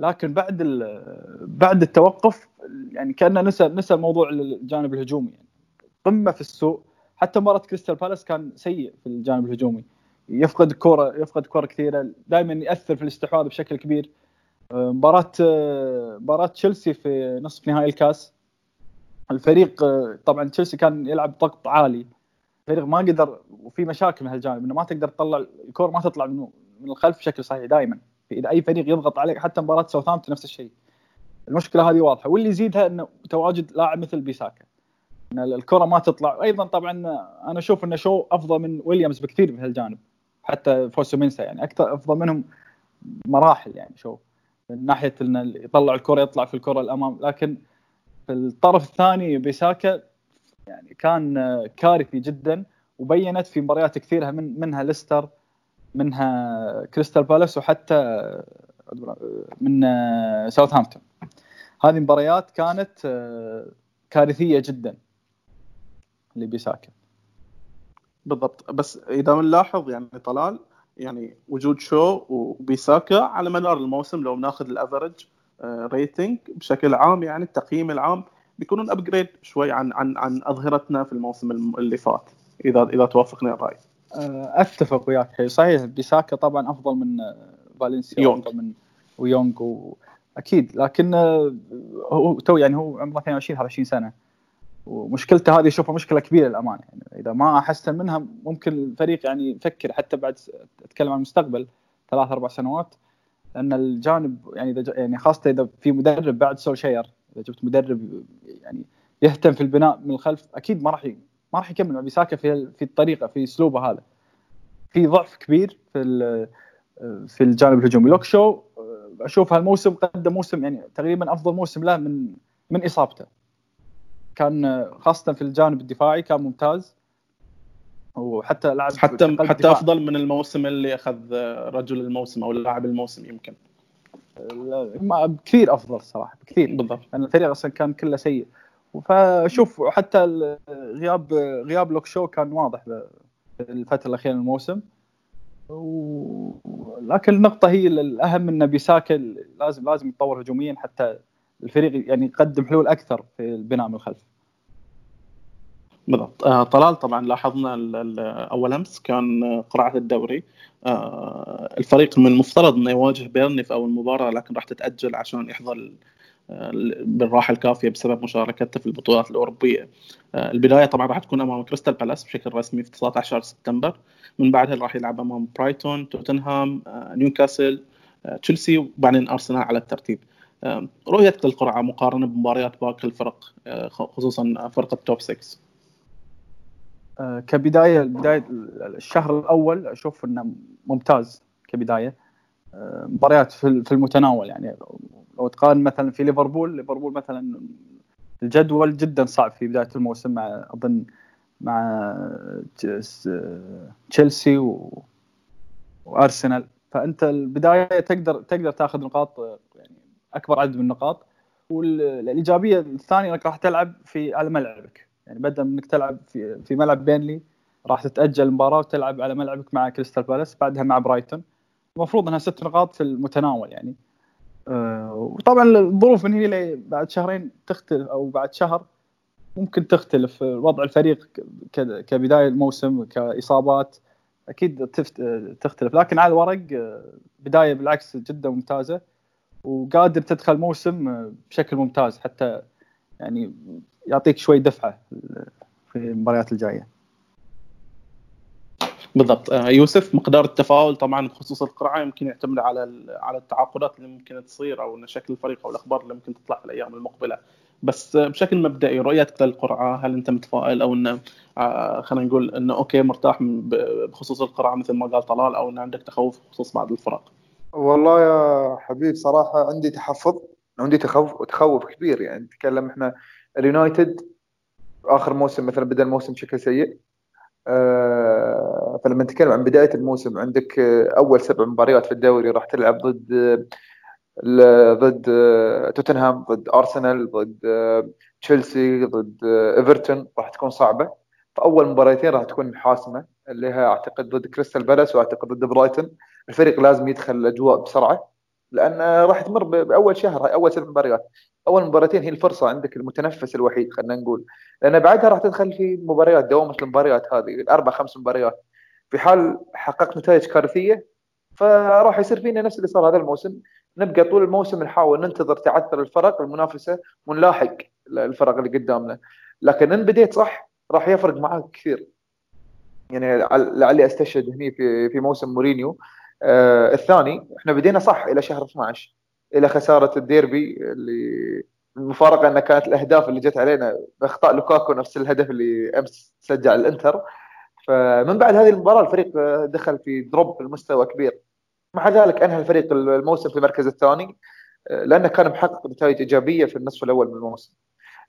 لكن بعد. بعد التوقف يعني كأنه نسى نسى موضوع الجانب الهجومي. يعني قمة في السوء حتى مباراة كريستال بالاس كان سيء في الجانب الهجومي. يفقد كوره يفقد كوره كثيرة دائما يأثر في الاستحواذ بشكل كبير. مباراة مباراة تشيلسي في نصف نهائي الكاس. الفريق طبعا تشيلسي كان يلعب ضغط عالي. الفريق ما قدر وفي مشاكل من هالجانب إنه ما تقدر تطلع الكرة ما تطلع من من الخلف بشكل صحيح دائما إذا أي فريق يضغط عليك حتى مباراة ساوثهامبتون نفس الشيء. المشكلة هذه واضحة. واللي يزيدها إنه تواجد لاعب مثل بيساكا. إن الكرة ما تطلع. أيضا طبعا أنا أشوف انه شو أفضل من ويليامز بكثير في هالجانب حتى فوسو منسا يعني. أكثر أفضل منهم مراحل يعني شو. من ناحية انه يطلع الكرة يطلع في الكرة الأمام. لكن في الطرف الثاني بيساكا يعني كان كارثي جدا. وبينت في مباريات كثيرة من منها ليستر. منها كريستال بالاس وحتى من ساوثهامبتون. هذه مباريات كانت كارثية جدا لبيساكا بالضبط. بس إذا بنلاحظ يعني طلال يعني وجود شو وبيساكا على مدار الموسم لو بناخذ ال average rating آه، بشكل عام يعني التقييم العام بيكونون upgrade شوي عن عن عن أظهرتنا في الموسم اللي فات. إذا إذا توافقني الرأي. آه، أتفق وياك صحيح بيساكا طبعا أفضل من آه، فالنسيا يونغ. أفضل من ويونغ واكيد لكن هو تو يعني هو عمره 22 23 سنة ومشكلته هذه اشوفها مشكلة كبيرة للامانه يعني إذا ما أحسن منها ممكن الفريق يعني يفكر حتى بعد أتكلم عن المستقبل ثلاث أربع سنوات لأن الجانب يعني إذا يعني خاصة إذا في مدرب بعد سولشاير إذا جبت مدرب يعني يهتم في البناء من الخلف أكيد ما راح ما راح يكمل مع بيساكا في في الطريقة في أسلوبه هذا. في ضعف كبير في في الجانب الهجومي. لوك شو أشوف هالموسم قدم موسم يعني تقريبا أفضل موسم له من من إصابته. كان خاصة في الجانب الدفاعي كان ممتاز. وحتى لعب حتى حتى أفضل من الموسم اللي أخذ رجل الموسم أو لاعب الموسم يمكن. بكثير أفضل صراحة بكثير بالضبط. لأن الفريق أصلا كان كله سيء. فشوف حتى غياب غياب لوك شو كان واضح الفترة الأخيرة من الموسم. و... لكن النقطة هي الأهم أن بيساكا لازم لازم يتطور هجوميا حتى الفريق يعني يقدم حلول أكثر في البناء من الخلف. بالضبط. آه طلال طبعا لاحظنا أول أمس كان قرعة الدوري. آه الفريق من المفترض إنه يواجه بيرني في اول مباراه لكن راح تتأجل عشان يحظى بالراحة الكافية بسبب مشاركته في البطولات الأوروبية. آه البداية طبعا راح تكون أمام كريستال بالاس بشكل رسمي في 19 سبتمبر من بعدها راح يلعب أمام برايتون، توتنهام، آه نيوكاسل، آه تشيلسي وبعدين أرسنال على الترتيب. رؤيتك للقرعه مقارنة بمباريات باقي الفرق خصوصا فرقه top 6 آه، كبداية بداية الشهر الأول أشوف إنه ممتاز كبداية مباريات في المتناول يعني لو تقارن مثلا في ليفربول ليفربول مثلا الجدول جدا صعب في بداية الموسم مع أظن مع تشيلسي و... وأرسنال. فأنت البداية تقدر تقدر تأخذ نقاط يعني أكبر عدد من النقاط. والإيجابية الثانية إنك راح تلعب في على ملعبك. يعني بدل إنك تلعب في في ملعب بيرنلي راح تتأجل المباراة وتلعب على ملعبك مع كريستال بالاس بعدها مع برايتون. المفروض إنها ست نقاط في المتناول يعني. وطبعا الظروف من هنا بعد شهرين تختلف أو بعد شهر ممكن تختلف وضع الفريق كبداية الموسم كإصابات أكيد تختلف لكن على الورق بداية بالعكس جدا ممتازة وقادر تدخل موسم بشكل ممتاز حتى يعني يعطيك شوي دفعة في المباريات الجاية. بالضبط. آه، يوسف مقدار التفاؤل طبعا بخصوص القرعه يمكن يعتمد على على التعاقدات اللي ممكن تصير أو شكل الفريق أو الأخبار اللي ممكن تطلع في الأيام المقبلة. بس بشكل مبدئي رؤيتك للقرعه هل أنت متفائل أو انه آه، خلينا نقول إنه okay مرتاح بخصوص القرعه مثل ما قال طلال أو انه عندك تخوف بخصوص بعض الفرق؟ والله يا حبيب صراحة عندي تحفظ عندي تخوف تخوف كبير. يعني نتكلم إحنا اليونايتد آخر موسم مثلا بدأ الموسم بشكل سيء. آه، فلما نتكلم عن بداية الموسم عندك أول سبع مباريات في الدوري راح تلعب ضد ضد توتنهام ضد أرسنال ضد تشيلسي ضد إيفرتون راح تكون صعبة. فأول مباراتين راح تكون حاسمة اللي هي أعتقد ضد كريستال بالاس وأعتقد ضد برايتون. الفريق لازم يدخل الأجواء بسرعة لأن راح تمر بأول شهر أول سبع مباريات. أول مباراتين هي الفرصة عندك المتنفس الوحيد خلينا نقول. لأن بعدها راح تدخل في مباريات دوامه المباريات هذه الأربع خمس مباريات. في حال حققت نتائج كارثية فراح يصير فينا نفس اللي صار هذا الموسم. نبقى طول الموسم نحاول ننتظر تعثر الفرق المنافسة ونلاحق الفرق اللي قدامنا. لكن إن بديت صح راح يفرق معك كثير. يعني لعلي أستشهد هني في في موسم مورينيو. آه الثاني إحنا بدينا صح إلى شهر 12 إلى خسارة الديربي اللي المفارقة إنها كانت الأهداف اللي جت علينا بإخطاء لوكاكو نفس الهدف اللي أمس سجل الإنتر. فمن بعد هذه المباراة الفريق دخل في دروب المستوى كبير. مع ذلك أنهى الفريق الموسم في المركز الثاني لأنه كان محقق نتائج إيجابية في النصف الأول من الموسم.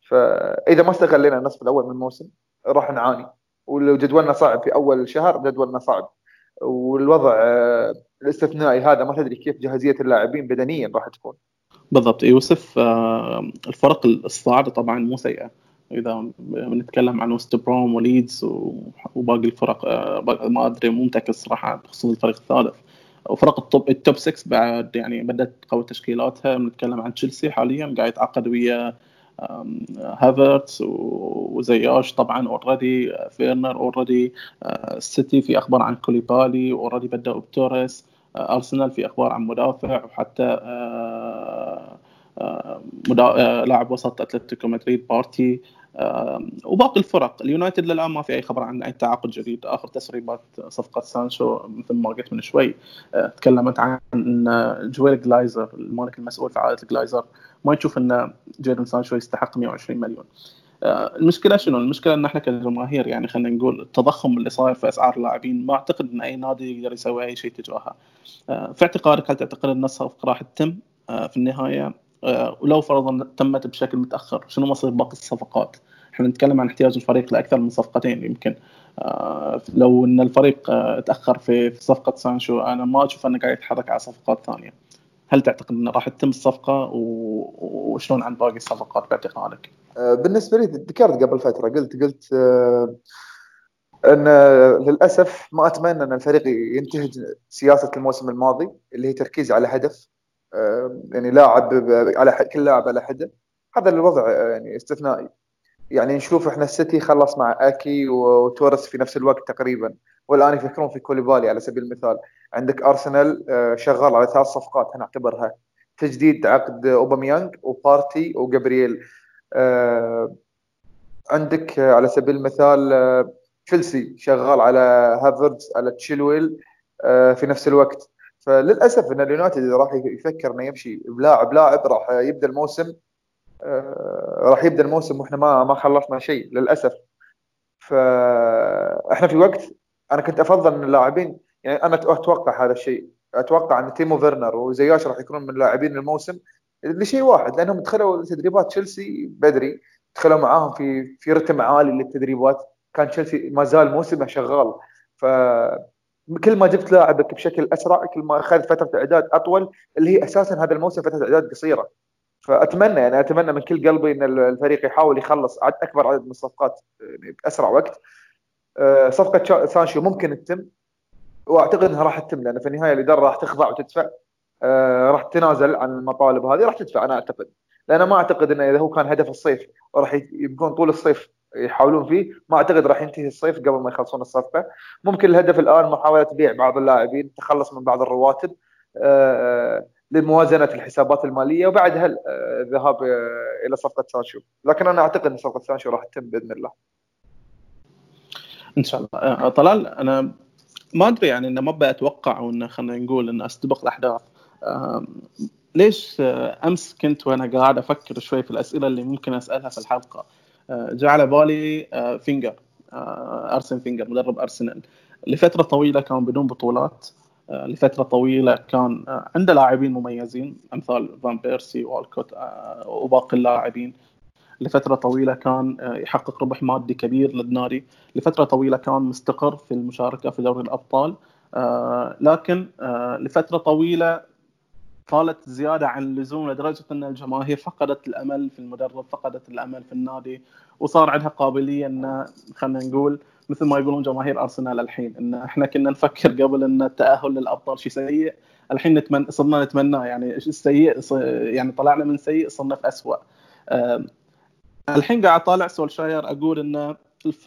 فإذا ما استغلينا النصف الأول من الموسم راح نعاني. ولو جدولنا صعب في أول شهر جدولنا صعب. والوضع آه، الاستثنائي هذا ما تدري كيف جاهزية اللاعبين بدنيا راح تكون. بالضبط. يوسف آه، الفرق الصاعدة طبعا مو سيئة. إذا بنتكلم عن وست بروم وليدز وباقي الفرق آه، ما أدري مو متأكد الصراحه بخصوص الفريق الثالث. وفرق ال top ال top 6 بعد يعني بدأت تقوي تشكيلاتها. بنتكلم عن تشيلسي حاليا قاعد يتعاقد ويا هافرتس وزياش طبعا already فيرنر already السيتي في أخبار عن كوليبالي already بدأوا بتوريس أرسنال في أخبار عن مدافع وحتى آه، آه، آه، لاعب وسط أتلتيكو مدريد بارتي. وباقي الفرق. اليونايتد للآن ما في أي خبر عن أي تعاقد جديد. آخر تسريبات صفقة سانشو مثل ما قلت من شوي تكلمت عن ان جويل جلايزر المالك المسؤول في عائلة جلايزر. ما يشوف إن جيدن سانشو يستحق 120 مليون. المشكلة شنو؟ المشكلة إن إحنا كجماهير يعني خلينا نقول التضخم اللي صاير في أسعار اللاعبين ما أعتقد إن أي نادي يقدر يسوي أي شيء تجاهها. في اعتقادك هل تعتقد إن الصفقة راح تتم؟ في النهاية ولو فرضا تمت بشكل متأخر شنو مصير باقي الصفقات؟ إحنا نتكلم عن احتياج الفريق لأكثر من صفقتين يمكن لو إن الفريق تأخر في صفقة سانشو أنا ما أشوف أنه قاعد يتحرك على صفقات ثانية. هل تعتقد إنه راح تتم الصفقة وشلون عن باقي الصفقات باعتقادك؟ آه، بالنسبة لي ذكرت قبل فترة قلت قلت آه، إن للأسف ما أتمنى إن الفريق ينتهج سياسة الموسم الماضي اللي هي تركيز على هدف آه، يعني لاعب على كل لاعب على حدة. هذا الوضع يعني استثنائي. يعني نشوف إحنا السيتي خلص مع أكي وتورس في نفس الوقت تقريبا. والآن يفكرون في كوليبالي على سبيل المثال. عندك أرسنال شغال على ثلاث صفقات نعتبرها تجديد عقد أوباميانج وبارتي وجابرييل. آه، عندك على سبيل المثال آه، تشيلسي شغال على هافرز على تشيلويل آه، في نفس الوقت. فللأسف إن اليونايتد إذا راح يفكر إنه يمشي بلاعب لاعب راح يبدأ الموسم راح يبدأ الموسم وإحنا ما ما خلصنا شيء للأسف. فإحنا في وقت أنا كنت أفضل إن اللاعبين يعني أنا أتوقع هذا الشيء. أتوقع إن تيمو فيرنر وزياش راح يكونون من لاعبين الموسم لشيء واحد لأنهم دخلوا تدريبات تشيلسي بدري دخلوا معاهم في في رتم عالي للتدريبات. كان تشيلسي ما زال موسمه شغال. ف كل ما جبت لاعبك بشكل أسرع كل ما أخذت فترة إعداد أطول اللي هي أساسا هذا الموسم فترة إعداد قصيرة. فأتمنى يعني أتمنى من كل قلبي إن الفريق يحاول يخلص عد أكبر عدد من الصفقات يعني بأسرع وقت. آه، صفقة سانشو ممكن تتم وأعتقد إنها راح تتم لأن في النهاية الإدارة راح تخضع وتدفع. آه راح تتنازل عن المطالب هذه راح تدفع أنا أعتقد. لأن ما أعتقد إنه إذا هو كان هدف الصيف وراح يبقون طول الصيف يحاولون فيه. ما أعتقد راح ينتهي الصيف قبل ما يخلصون الصفقة. ممكن الهدف الآن محاولة بيع بعض اللاعبين التخلص من بعض الرواتب آه لموازنة الحسابات المالية وبعدها الذهاب آه، إلى صفقة سانشو. لكن أنا أعتقد إن صفقة سانشو راح تتم بإذن الله. إن شاء الله. آه، طلال أنا ما أدري يعني إنه ما بتوقع أو إنه خلينا نقول إنه استبق الأحداث. ليش آه، أمس كنت وأنا قاعد أفكر شوي في الأسئلة اللي ممكن أسألها في الحلقة؟ جاء على بالي فينجر أرسن فينجر مدرب أرسنال. لفترة طويلة كان بدون بطولات آه، لفترة طويلة كان آه، عنده لاعبين مميزين أمثال فان بيرسي والكوت آه، وباقي اللاعبين. لفترة طويلة كان يحقق ربح مادي كبير للنادي. لفترة طويلة كان مستقر في المشاركة في دوري الأبطال لكن لفترة طويلة طالت زيادة عن اللزوم لدرجة أن الجماهير فقدت الأمل في المدرب فقدت الأمل في النادي وصار عندها قابلية أن خلينا نقول مثل ما يقولون جماهير أرسنال الحين أن إحنا كنا نفكر قبل أن التأهل للأبطال شيء سيء الحين نتمنى صرنا نتمناه يعني السيء؟ يعني طلعنا من سيء صرنا في اسوء الحين قاعد طالع سولشاير أقول أن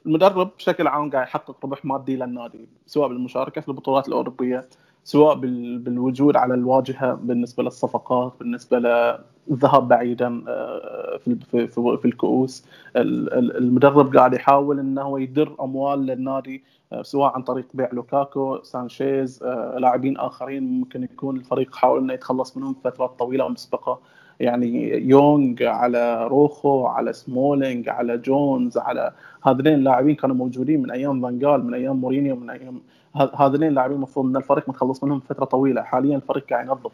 المدرب بشكل عام قاعد يحقق ربح مادي للنادي سواء بالمشاركة في البطولات الأوروبية سواء بالوجود على الواجهة بالنسبة للصفقات بالنسبة للذهاب بعيدا آه، في في الكؤوس. المدرب قاعد يحاول إنه يدر أموال للنادي آه، سواء عن طريق بيع لوكاكو سانشيز آه، لاعبين آخرين. ممكن يكون الفريق حاول إنه يتخلص منهم فترات طويلة مسبقة. يعني يونغ على روخو على سمولينج على جونز على هذين اللاعبين كانوا موجودين من أيام فانجال من أيام مورينيو من أيام هذين اللاعبين المفروض ان الفريق متخلص منهم فترة طويلة. حاليا الفريق قاعد ينظف.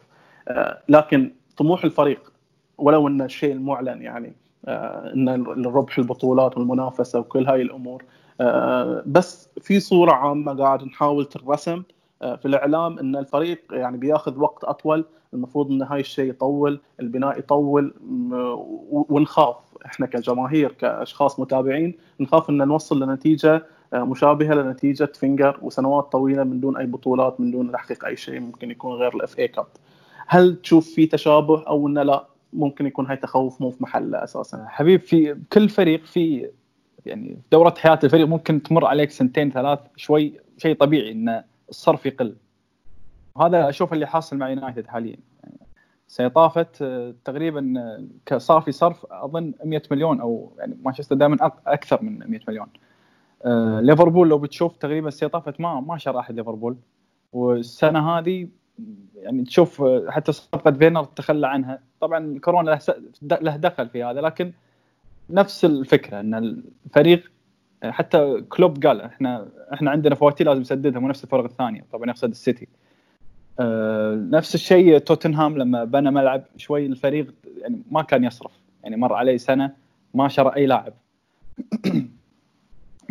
آه، لكن طموح الفريق ولو ان الشيء المعلن يعني آه، ان الربح البطولات والمنافسة وكل هاي الأمور. آه، بس في صورة عامة قاعد نحاول ترسم في الإعلام إن الفريق يعني بياخذ وقت أطول. المفروض إن هاي الشيء يطول البناء يطول ونخاف. إحنا كجماهير كأشخاص متابعين نخاف إن نوصل لنتيجة مشابهة لنتيجة فينجر وسنوات طويلة من دون أي بطولات من دون تحقيق أي شيء ممكن يكون غير ال FA Cup هل تشوف في تشابه أو إنه لا؟ ممكن يكون هاي تخوف مو في محله أساسا. حبيب في كل فريق في يعني دورة حياة الفريق ممكن تمر عليك سنتين ثلاث شوي شيء طبيعي إن الصرف يقل. وهذا أشوف اللي حاصل مع يونايتد حاليا. السنة طافت آه، تقريبا آه، كصافي صرف أظن 100 مليون أو يعني مانشستر دائما أكثر من 100 مليون. آه، ليفربول لو بتشوف تقريبا طافت ما ما شرى أحد ليفربول. والسنة هذه يعني تشوف حتى صفقة فينر تخلى عنها. طبعا كورونا له دخل في هذا لكن نفس الفكرة إن الفريق حتى كلوب قال إحنا إحنا عندنا فواتير لازم نسددها مو نفس الفرق الثانية. طبعا يقصد السيتي. آه، نفس الشيء توتنهام لما بنى ملعب شوي الفريق يعني ما كان يصرف. يعني مر عليه سنة ما شرى أي لاعب.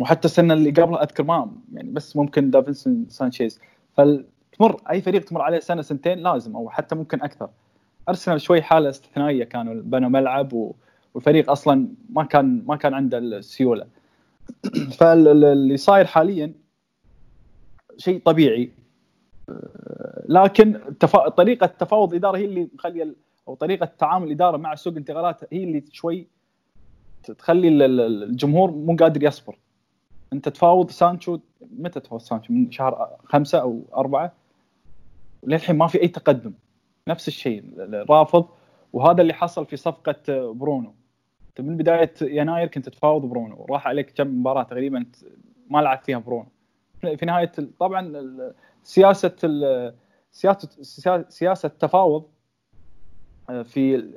وحتى السنة اللي قبلها أذكر ما يعني بس ممكن دافنسون سانشيز. فتمر أي فريق تمر عليه سنة سنتين لازم أو حتى ممكن أكثر. أرسنال شوي حالة استثنائية كانوا بنوا ملعب والفريق أصلا ما كان ما كان عنده السيولة. فاللي صاير حاليا شيء طبيعي. لكن تفا... طريقة تفاوض الإدارة هي اللي مخلية أو طريقة تعامل الإدارة مع سوق الانتقالات هي اللي شوي تخلي الجمهور مو قادر يصبر. انت تفاوض سانشو متى تفاوض سانشو؟ من شهر خمسة أو أربعة؟ للحين ما في أي تقدم. نفس الشيء رافض وهذا اللي حصل في صفقة برونو. من بداية يناير كنت تفاوض برونو. راح عليك كم مباراة تقريبا ما لعب فيها برونو. في نهاية طبعا سياسة سياسه سياسه التفاوض آه، في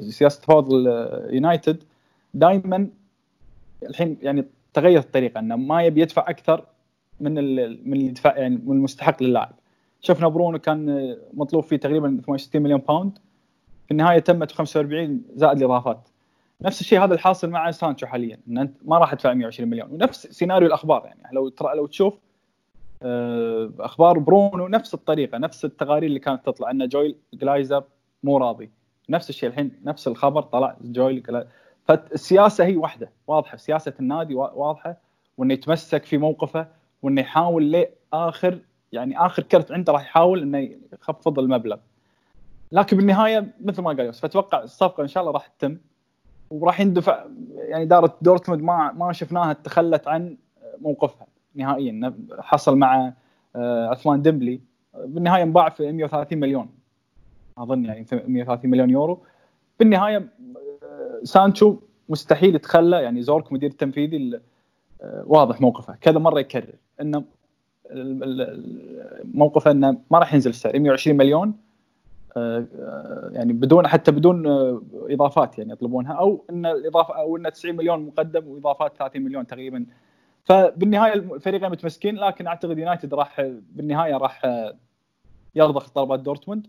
سياسة تفاوض اليونايتد دائما الحين يعني تغيرت الطريقة إنه ما يبي يدفع أكثر من من اللي يدفع يعني من المستحق للاعب. شفنا برونو كان مطلوب فيه تقريبا 68 مليون pound في النهاية تمت 45 زائد الإضافات. نفس الشيء هذا الحاصل مع سانشو حاليا إن أنت ما راح تدفع 120 مليون. ونفس سيناريو الأخبار يعني لو لو تشوف آه، أخبار برونو نفس الطريقة نفس التقارير اللي كانت تطلع إن جويل جلايزر مو راضي. نفس الشيء الحين نفس الخبر طلع جويل فالسياسة هي واحدة واضحة سياسة النادي واضحة وإنه يتمسك في موقفه وإنه يحاول لآخر يعني آخر كرت عنده راح يحاول إنه يخفض المبلغ. لكن بالنهاية مثل ما قال يوسف أتوقع الصفقة إن شاء الله راح تتم وراح يندفع يعني إدارة دورتموند ما ما شفناها تخلت عن موقفها نهائيا. حصل مع آه، عثمان ديمبلي بالنهاية انباع في 130 مليون. أظن يعني 130 مليون يورو. بالنهاية سانشو مستحيل يتخلى يعني زورك مدير التنفيذي آه، واضح موقفه. كذا مرة يكرر إنه موقفه إنه ما راح ينزل السعر 120 مليون يعني بدون حتى بدون إضافات يعني يطلبونها أو إن الإضافة أو إن 90 مليون مقدم وإضافات 30 مليون تقريبا. فبالنهاية الفريقين متمسكين لكن أعتقد يونايتد راح بالنهاية راح يرضخ طلبات دورتموند.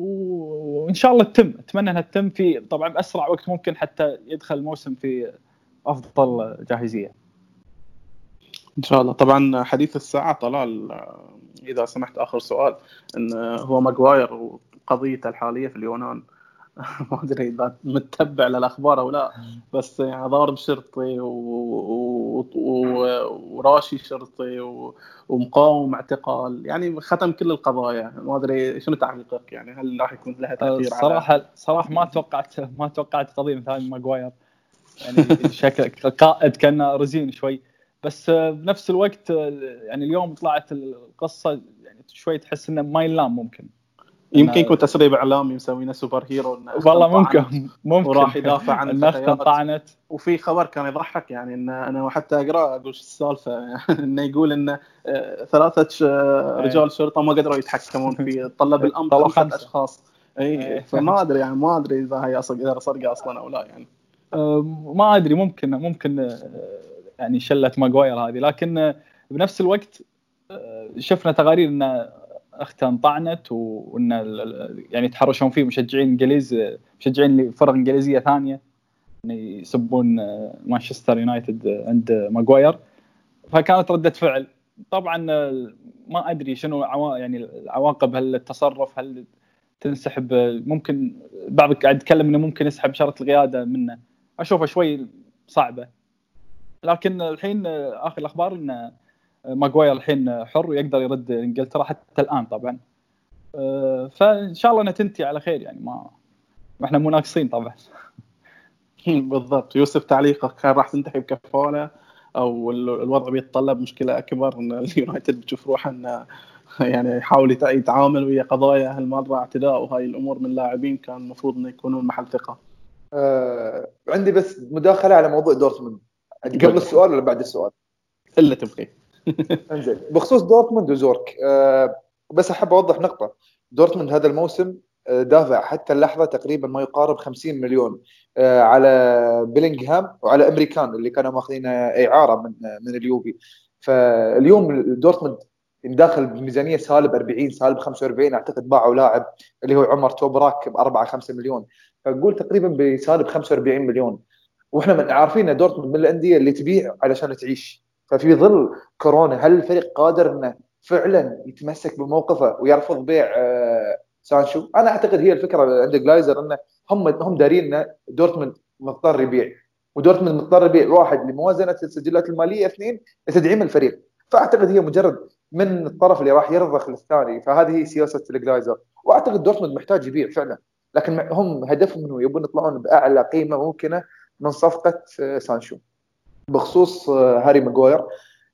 وإن شاء الله تتم. أتمنى إنها تتم في طبعا بأسرع وقت ممكن حتى يدخل الموسم في أفضل جاهزية. إن شاء الله. طبعا حديث الساعة طلال إذا سمحت آخر سؤال إن هو ماجواير وقضيته الحالية في اليونان. ما أدري إذا متبع للأخبار أو لا بس يعني ضارب شرطي و... و... و... وراشي شرطي و... ومقاوم اعتقال يعني ختم كل القضايا ما أدري شنو تعليقك؟ يعني هل راح يكون لها تأثير صراحة على... صراحة ما توقعت ما توقعت قضية مثل ماجواير يعني شكل قائد كان رزين شوي. بس بنفس الوقت يعني اليوم طلعت القصة يعني شوي تحس إنه ما يلام ممكن. يمكن يكون تسريب اعلامي مسوينه super hero والله ممكن ممكن. وراح يدافع عن أخته طعنت وفي خبر كان يضحك يعني ان أنا حتى أقرأ أقول شو السالفة؟ إنه يقول ان آه، ثلاثة آه، رجال شرطة ما قدروا يتحكمون في طلب الامر خمسة. أشخاص. اي فما أدري يعني ما أدري إذا هي إذا سرقه أصلا أو لا يعني. ما أدري ممكن ممكن يعني شله ماجواير هذه. لكن بنفس الوقت شفنا تقارير ان اخته انطعنت وان يعني يتحرشون فيه مشجعين انجليز مشجعين لفرق انجليزية ثانية يعني يسبون مانشستر يونايتد عند ماجواير فكانت ردة فعل. طبعا ما أدري شنو يعني العواقب هل التصرف هل تنسحب ممكن بعض قاعد يتكلم إنه ممكن يسحب شرط القيادة منه. اشوفها شوي صعبة. لكن الحين آخر الأخبار إنه ماجواير الحين حر ويقدر يرد إنجلترا حتى الآن طبعا آه، فإن شاء الله إنها تنتهي على خير يعني ما إحنا مو ناقصين طبعا بالضبط يوسف تعليقك كان راح تنتهي بكفالة أو الوضع بيتطلب مشكلة أكبر إن اليونايتد بتشوف روحه إنه يعني يحاول يتعامل ويا قضايا هالمرة اعتداء وهاي الأمور من لاعبين كان المفروض إنه يكونون محل ثقة. آه عندي بس مداخلة على موضوع دورتموند قبل السؤال ولا بعد السؤال؟ إلا تبغي. انزين بخصوص دورتموند وزورك أه بس أحب أوضح نقطة. دورتموند هذا الموسم آه، دافع حتى اللحظة تقريبا ما يقارب 50 مليون أه على بيلينغهام وعلى إيمري كان اللي كانوا ماخذين إعارة من من اليوفي. فاليوم دورتموند داخل بميزانية سالب 40 سالب 45 أعتقد باعوا لاعب اللي هو عمر توبراك ب 4 5 مليون. فنقول تقريبا بسالب 45 مليون. وإحنا من عارفين دورتموند من الأندية اللي تبيع علشان تعيش. ففي ظل كورونا هل الفريق قادر إنه فعلا يتمسك بموقفه ويرفض بيع آه، سانشو؟ أنا أعتقد هي الفكرة عند جلايزر إنه هم هم دارين ان دورتموند مضطر يبيع. ودورتموند مضطر يبيع واحد لموازنة السجلات المالية اثنين لتدعيم الفريق. فأعتقد هي مجرد من الطرف اللي راح يرضخ للثاني فهذه هي سياسة الجلايزر. وأعتقد دورتموند محتاج يبيع فعلا. لكن هم هدفهم إنه يبون يطلعون بأعلى قيمة ممكنة من صفقة آه، سانشو. بخصوص آه، هاري ماجواير.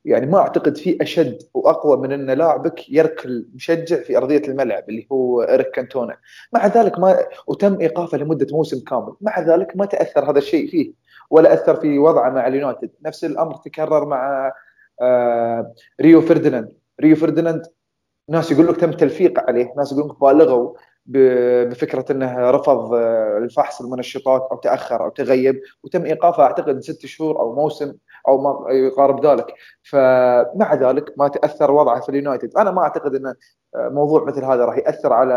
يعني ما أعتقد في أشد وأقوى من إن لاعبك يركل مشجع في أرضية الملعب اللي هو اريك كانتونا. مع ذلك ما وتم إيقافه لمدة موسم كامل. مع ذلك ما تأثر هذا الشيء فيه ولا أثر في وضعه مع اليونايتد. نفس الأمر تكرر مع آه، ريو فرديناند ريو فرديناند ناس يقول لك تم تلفيق عليه ناس يقول لك بالغوا بفكرة إنه رفض آه، الفحص المنشطات أو تأخر أو تغيب وتم إيقافه أعتقد ست شهور أو موسم أو ما يقارب ذلك. فمع ذلك ما تأثر وضعه في اليونايتد. أنا ما أعتقد إن آه، موضوع مثل هذا راح يأثر على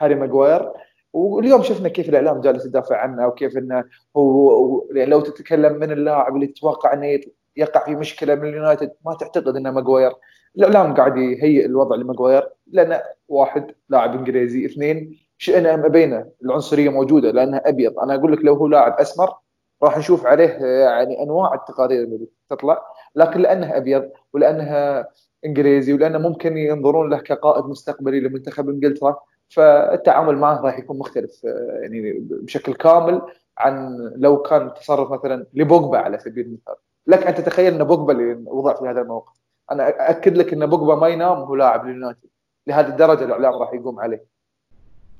هاري ماجواير واليوم شفنا كيف الإعلام جالس يدافع عنه وكيف إنه هو يعني لو تتكلم من اللاعب اللي تتوقع إنه يقع في مشكلة من اليونايتد ما تعتقد انه ماجواير الاعلام قاعد يهيئ الوضع لماجواير لأن واحد لاعب إنجليزي اثنين شئنا أم أبينا العنصرية موجودة لأنه أبيض. أنا أقول لك لو هو لاعب أسمر راح نشوف عليه يعني أنواع التقارير اللي تطلع. لكن لأنه أبيض ولأنه إنجليزي ولأنه ممكن ينظرون له كقائد مستقبلي لمنتخب إنجلترا فالتعامل معه راح يكون مختلف يعني بشكل كامل عن لو كان تصرف مثلا لبوجبا على سبيل المثال. لك أن تتخيل أن بوجبا اللي وضع في هذا الموقف. أنا اكد لك إن بوجبا ما ينام وهو لاعب لليونايتد لهذه الدرجة الإعلام راح يقوم عليه.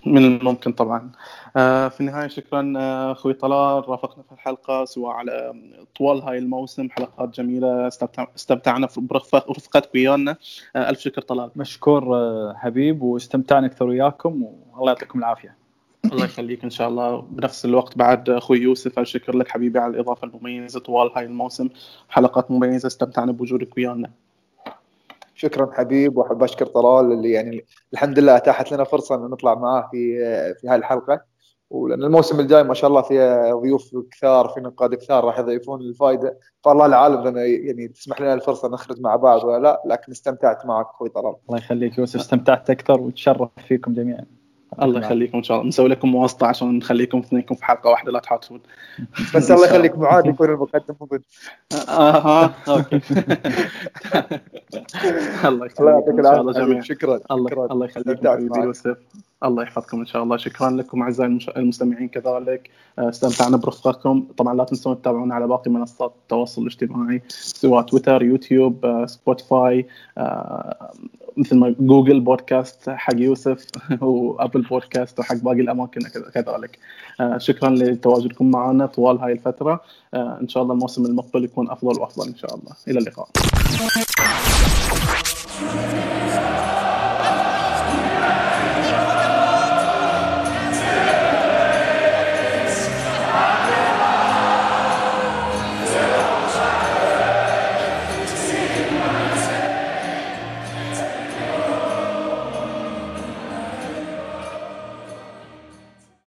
من الممكن طبعا. آه، في النهاية شكرا آه، أخوي طلال. رافقنا في الحلقة سواء على طوال هاي الموسم. حلقات جميلة. استمتعنا برفقتك ويانا آه، ألف شكر طلال. مشكور حبيب واستمتعنا أكثر وياكم. والله يعطيكم العافية. الله يخليك إن شاء الله. بنفس الوقت بعد أخوي يوسف الشكر لك حبيبي على الإضافة المميزة طوال هاي الموسم. حلقات مميزة. استمتعنا بوجودك ويانا شكرا حبيب وأحب أشكر طلال اللي يعني الحمد لله أتاحت لنا فرصة إن نطلع معاه في في هاي الحلقة. ولأن الموسم الجاي ما شاء الله فيها ضيوف كثار في نقاد كثار راح يضيفون الفائده فالله العالم لنا يعني تسمح لنا الفرصة نخرج مع بعض ولا لا لكن استمتعت معك أخوي طلال. الله يخليك يوسف استمتعت أكثر وتشرف فيكم جميعا. الله يخليكم إن شاء الله. نسوي لكم واسطة عشان نخليكم اثنينكم في حلقة واحدة لا تحاتون بس الله يخليك معاذ يكون المقدم مضد أها أوكي. الله يخليك الله يعطيك العافية. شكرا الله الله يخليك حبيبي يوسف الله يحفظكم إن شاء الله. شكرا لكم أعزائي المستمعين كذلك. آه، استمتعنا برفقتكم طبعا لا تنسون تتابعونا على باقي منصات التواصل الاجتماعي سواء تويتر يوتيوب آه، سبوتيفاي آه، مثل ما جوجل بودكاست حق يوسف وأبل بودكاست وحق باقي الأماكن كذلك. شكرا لتواجدكم معنا طوال هاي الفترة. إن شاء الله الموسم المقبل يكون أفضل وأفضل إن شاء الله. إلى اللقاء.